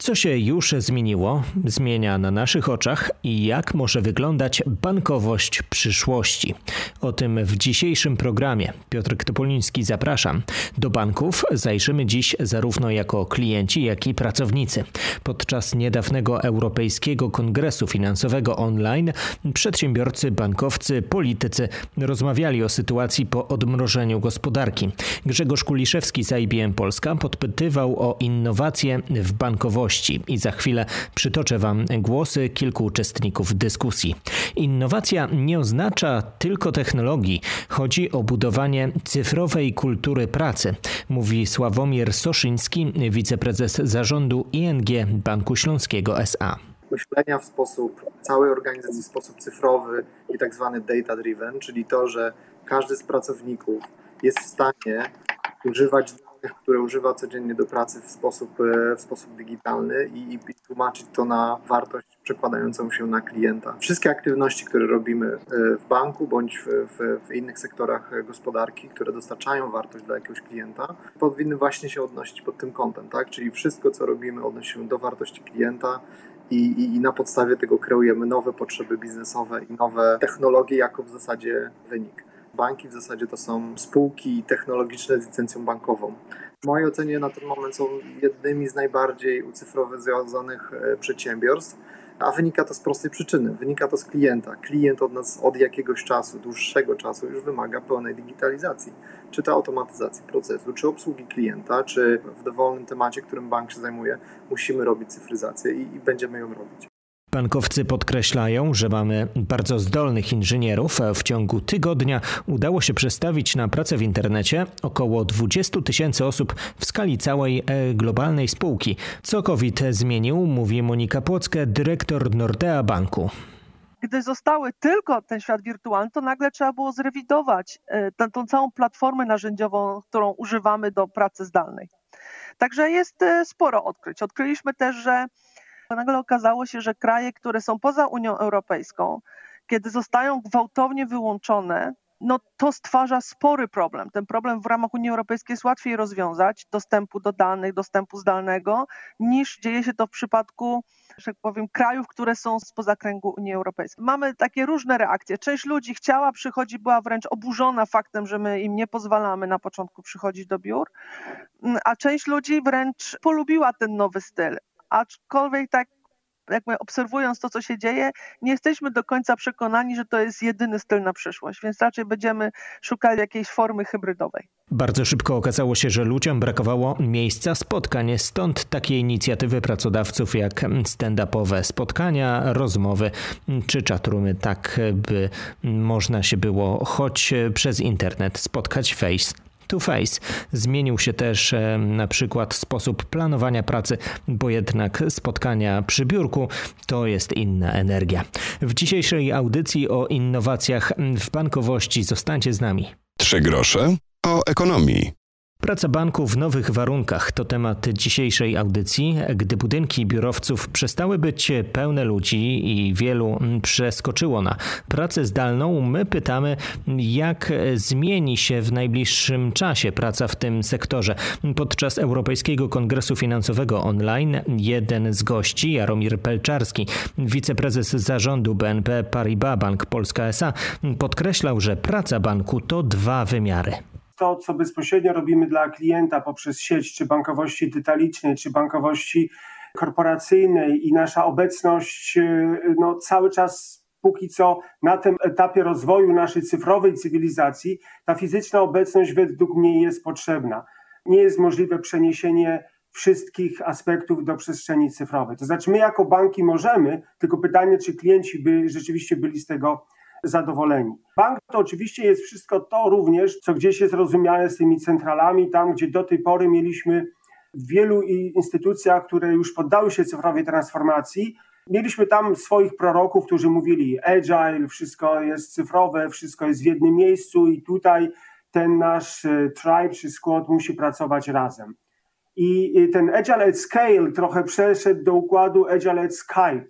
Co się już zmieniło, zmienia na naszych oczach i jak może wyglądać bankowość przyszłości? O tym w dzisiejszym programie. Piotr Topoliński zapraszam. Do banków zajrzymy dziś zarówno jako klienci, jak i pracownicy. Podczas niedawnego Europejskiego Kongresu Finansowego online przedsiębiorcy, bankowcy, politycy rozmawiali o sytuacji po odmrożeniu gospodarki. Grzegorz Kuliszewski z IBM Polska podpytywał o innowacje w bankowości i za chwilę przytoczę Wam głosy kilku uczestników dyskusji. Innowacja nie oznacza tylko technologii, chodzi o budowanie cyfrowej kultury pracy, mówi Sławomir Soszyński, wiceprezes zarządu ING Banku Śląskiego SA myślenia w sposób całej organizacji w sposób cyfrowy i tak zwany data driven, czyli to, że każdy z pracowników jest w stanie używać które używa codziennie do pracy w sposób, e, w sposób digitalny i, i tłumaczyć to na wartość przekładającą się na klienta. Wszystkie aktywności, które robimy e, w banku bądź w, w, w innych sektorach gospodarki, które dostarczają wartość dla jakiegoś klienta, powinny właśnie się odnosić pod tym kątem, tak? Czyli wszystko, co robimy, odnosi się do wartości klienta, i, i, i, na podstawie tego kreujemy nowe potrzeby biznesowe i nowe technologie jako w zasadzie wynik. Banki w zasadzie to są spółki technologiczne z licencją bankową. W mojej ocenie na ten moment są jednymi z najbardziej ucyfrowyzowanych e, przedsiębiorstw, a wynika to z prostej przyczyny. Wynika to z klienta. Klient od nas od jakiegoś czasu, dłuższego czasu już wymaga pełnej digitalizacji. Czy to automatyzacji procesu, czy obsługi klienta, czy w dowolnym temacie, którym bank się zajmuje, musimy robić cyfryzację i, i będziemy ją robić. Bankowcy podkreślają, że mamy bardzo zdolnych inżynierów. W ciągu tygodnia udało się przestawić na pracę w internecie około 20 tysięcy osób w skali całej e, globalnej spółki. Co COVID zmienił, mówi Monika Płocka, dyrektor Nordea Banku gdy zostały tylko ten świat wirtualny, to nagle trzeba było zrewidować e, tę, całą platformę narzędziową, którą używamy do pracy zdalnej. Także jest e, sporo odkryć. Odkryliśmy też, że nagle okazało się, że kraje, które są poza Unią Europejską, kiedy zostają gwałtownie wyłączone, no to stwarza spory problem. Ten problem w ramach Unii Europejskiej jest łatwiej rozwiązać, dostępu do danych, dostępu zdalnego, niż dzieje się to w przypadku, że tak powiem, krajów, które są spoza kręgu Unii Europejskiej. Mamy takie różne reakcje. Część ludzi chciała przychodzić, była wręcz oburzona faktem, że my im nie pozwalamy na początku przychodzić do biur, a część ludzi wręcz polubiła ten nowy styl aczkolwiek tak jakby obserwując to, co się dzieje, nie jesteśmy do końca przekonani, że to jest jedyny styl na przyszłość, więc raczej będziemy szukali jakiejś formy hybrydowej. Bardzo szybko okazało się, że ludziom brakowało miejsca spotkań, stąd takie inicjatywy pracodawców jak stand-upowe spotkania, rozmowy czy czatroomy, tak by można się było choć przez internet spotkać face to face. Zmienił się też e, na przykład sposób planowania pracy, bo jednak spotkania przy biurku to jest inna energia. W dzisiejszej audycji o innowacjach w bankowości zostańcie z nami. Trzy grosze o ekonomii. Praca banku w nowych warunkach to temat dzisiejszej audycji. Gdy budynki biurowców przestały być pełne ludzi i wielu przeskoczyło na pracę zdalną, my pytamy, jak zmieni się w najbliższym czasie praca w tym sektorze. Podczas Europejskiego Kongresu Finansowego online jeden z gości, Jaromir Pelczarski, wiceprezes zarządu BNP Paribas Bank Polska SA, podkreślał, że praca banku to dwa wymiary to, co bezpośrednio robimy dla klienta poprzez sieć, czy bankowości detalicznej, czy bankowości korporacyjnej i nasza obecność y, no, cały czas póki co na tym etapie rozwoju naszej cyfrowej cywilizacji, ta fizyczna obecność według mnie jest potrzebna. Nie jest możliwe przeniesienie wszystkich aspektów do przestrzeni cyfrowej. To znaczy, my jako banki możemy, tylko pytanie, czy klienci by rzeczywiście byli z tego zadowoleni. Bank to oczywiście jest wszystko to również, co gdzieś jest rozumiane z tymi centralami, tam gdzie do tej pory mieliśmy w wielu instytucjach, które już poddały się cyfrowej transformacji, Mieliśmy tam swoich proroków, którzy mówili agile, wszystko jest cyfrowe, wszystko jest w jednym miejscu i tutaj ten nasz e, tribe czy squad musi pracować razem. I ten agile at scale trochę przeszedł do układu agile at Skype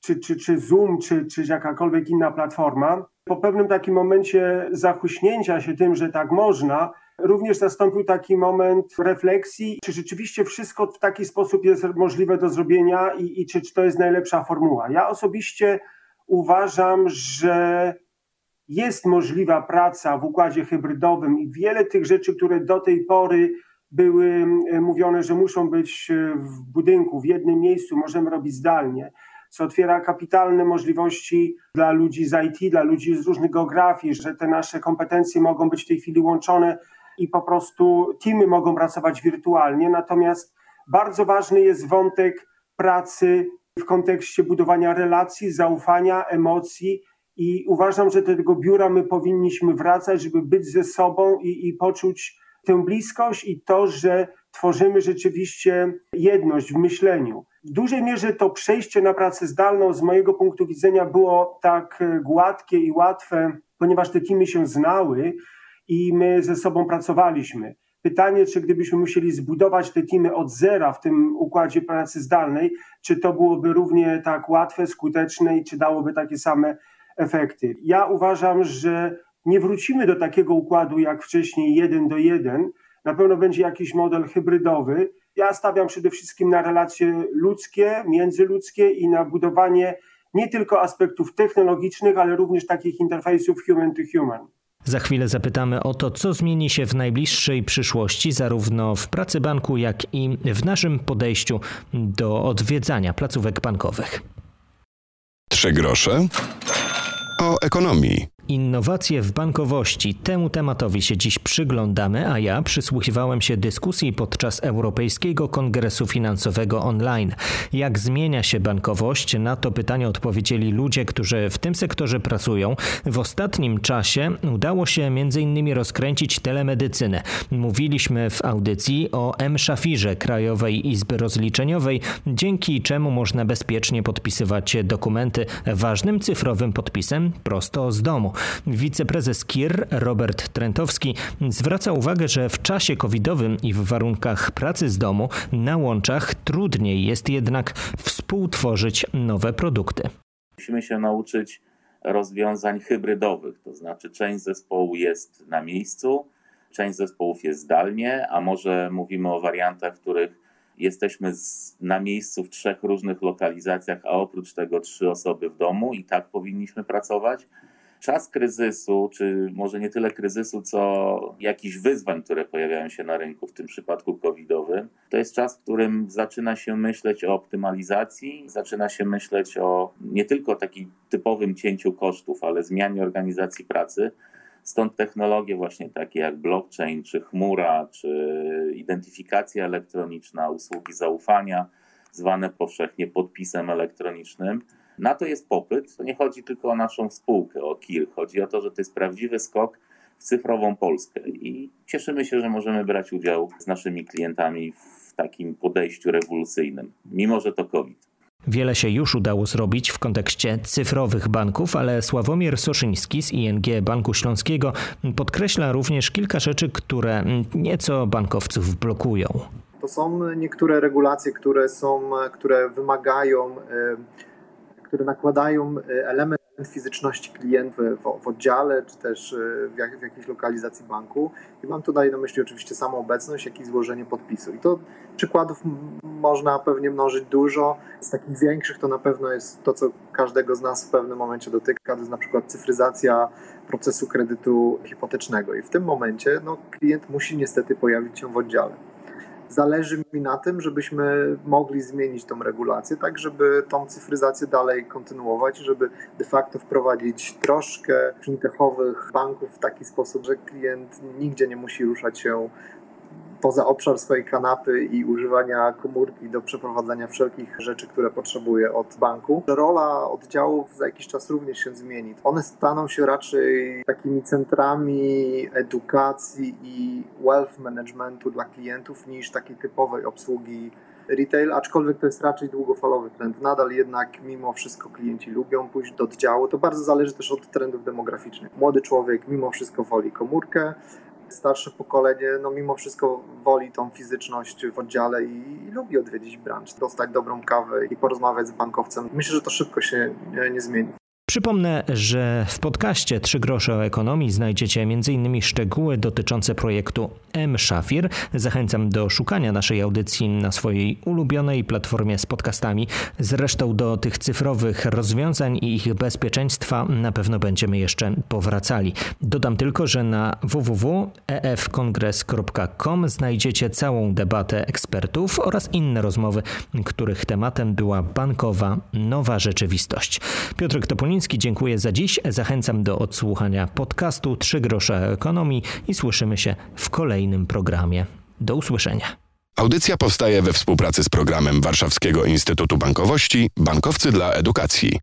czy, czy, czy Zoom, czy, czy jakakolwiek inna platforma. Po pewnym takim momencie zachuśnięcia się tym, że tak można, również nastąpił taki moment refleksji, czy rzeczywiście wszystko w taki sposób jest możliwe do zrobienia i, i czy, czy to jest najlepsza formuła. Ja osobiście uważam, że jest możliwa praca w układzie hybrydowym i wiele tych rzeczy, które do tej pory były mówione, że muszą być w budynku, w jednym miejscu, możemy robić zdalnie, co otwiera kapitalne możliwości dla ludzi z IT, dla ludzi z różnych geografii, że te nasze kompetencje mogą być w tej chwili łączone i po prostu teamy mogą pracować wirtualnie. Natomiast bardzo ważny jest wątek pracy w kontekście budowania relacji, zaufania, emocji. I uważam, że do tego biura my powinniśmy wracać, żeby być ze sobą i, i poczuć tę bliskość i to, że tworzymy rzeczywiście jedność w myśleniu. W dużej mierze to przejście na pracę zdalną z mojego punktu widzenia było tak gładkie i łatwe, ponieważ te teamy się znały i my ze sobą pracowaliśmy. Pytanie, czy gdybyśmy musieli zbudować te teamy od zera w tym układzie pracy zdalnej, czy to byłoby równie tak łatwe, skuteczne i czy dałoby takie same efekty? Ja uważam, że nie wrócimy do takiego układu jak wcześniej jeden do jeden. Na pewno będzie jakiś model hybrydowy. Ja stawiam przede wszystkim na relacje ludzkie, międzyludzkie i na budowanie nie tylko aspektów technologicznych, ale również takich interfejsów human to human. Za chwilę zapytamy o to, co zmieni się w najbliższej przyszłości, zarówno w pracy banku, jak i w naszym podejściu do odwiedzania placówek bankowych. Trzy grosze o ekonomii. Innowacje w bankowości. Temu tematowi się dziś przyglądamy, a ja przysłuchiwałem się dyskusji podczas Europejskiego Kongresu Finansowego online. Jak zmienia się bankowość? Na to pytanie odpowiedzieli ludzie, którzy w tym sektorze pracują. W ostatnim czasie udało się m.in. rozkręcić telemedycynę. Mówiliśmy w audycji o M-Szafirze Krajowej Izby Rozliczeniowej, dzięki czemu można bezpiecznie podpisywać dokumenty ważnym cyfrowym podpisem prosto z domu. Wiceprezes KIR Robert Trentowski zwraca uwagę, że w czasie covidowym i w warunkach pracy z domu na łączach trudniej jest jednak współtworzyć nowe produkty. Musimy się nauczyć rozwiązań hybrydowych, to znaczy część zespołu jest na miejscu, część zespołów jest zdalnie, a może mówimy o wariantach, w których jesteśmy na miejscu w trzech różnych lokalizacjach, a oprócz tego trzy osoby w domu i tak powinniśmy pracować czas kryzysu, czy może nie tyle kryzysu, co jakichś wyzwań, które pojawiają się na rynku, w tym przypadku covidowym, to jest czas, w którym zaczyna się myśleć o optymalizacji, zaczyna się myśleć o nie tylko takim typowym cięciu kosztów, ale zmianie organizacji pracy. Stąd technologie właśnie takie jak blockchain, czy chmura, czy identyfikacja elektroniczna, usługi zaufania, zwane powszechnie podpisem elektronicznym na to jest popyt. To nie chodzi tylko o naszą spółkę, o KIR. Chodzi o to, że to jest prawdziwy skok w cyfrową Polskę i cieszymy się, że możemy brać udział z naszymi klientami w takim podejściu rewolucyjnym, mimo że to COVID. Wiele się już udało zrobić w kontekście cyfrowych banków, ale Sławomir Soszyński z ING Banku Śląskiego podkreśla również kilka rzeczy, które nieco bankowców blokują. To są niektóre regulacje, które są, które wymagają które nakładają e, element fizyczności klienta w, w, oddziale, czy też e, w, jak, w, jakiejś lokalizacji banku. I mam tutaj na myśli oczywiście samą obecność, jak i złożenie podpisu. I to przykładów można pewnie mnożyć dużo. Z takich większych to na pewno jest to, co każdego z nas w pewnym momencie dotyka, to jest na przykład cyfryzacja procesu kredytu hipotecznego. I w tym momencie no, klient musi niestety pojawić się w oddziale zależy mi na tym, żebyśmy mogli zmienić tą regulację, tak żeby tą cyfryzację dalej kontynuować, żeby de facto wprowadzić troszkę fintechowych banków w taki sposób, że klient nigdzie nie musi ruszać się poza obszar swojej kanapy i używania komórki do przeprowadzania wszelkich rzeczy, które potrzebuje od banku. Rola oddziałów za jakiś czas również się zmieni. One staną się raczej takimi centrami edukacji i wealth managementu dla klientów niż takiej typowej obsługi retail, aczkolwiek to jest raczej długofalowy trend. Nadal jednak mimo wszystko klienci lubią pójść do oddziału. To bardzo zależy też od trendów demograficznych. Młody człowiek mimo wszystko woli komórkę, starsze pokolenie, no mimo wszystko woli tą fizyczność w oddziale i, i lubi odwiedzić branż, dostać dobrą kawę i porozmawiać z bankowcem. Myślę, że to szybko się nie, nie zmieni. Przypomnę, że w podcaście Trzy grosze o ekonomii znajdziecie m.in. szczegóły dotyczące projektu M-Szafir. Zachęcam do szukania naszej audycji na swojej ulubionej platformie z podcastami. Zresztą do tych cyfrowych rozwiązań i ich bezpieczeństwa na pewno będziemy jeszcze powracali. Dodam tylko, że na www.efkongres.com znajdziecie całą debatę ekspertów oraz inne rozmowy, których tematem była bankowa nowa rzeczywistość. Piotr Topoliński dziękuję za dziś. Zachęcam do odsłuchania podcastu Trzy grosze ekonomii i słyszymy się w kolejnym programie. Do usłyszenia. Audycja powstaje we współpracy z programem Warszawskiego Instytutu Bankowości Bankowcy dla Edukacji.